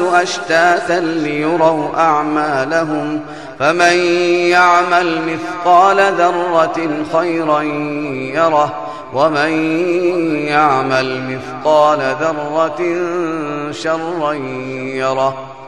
أشتاثا ليروا أعمالهم فمن يعمل مثقال ذرة خيرا يره ومن يعمل مثقال ذرة شرا يره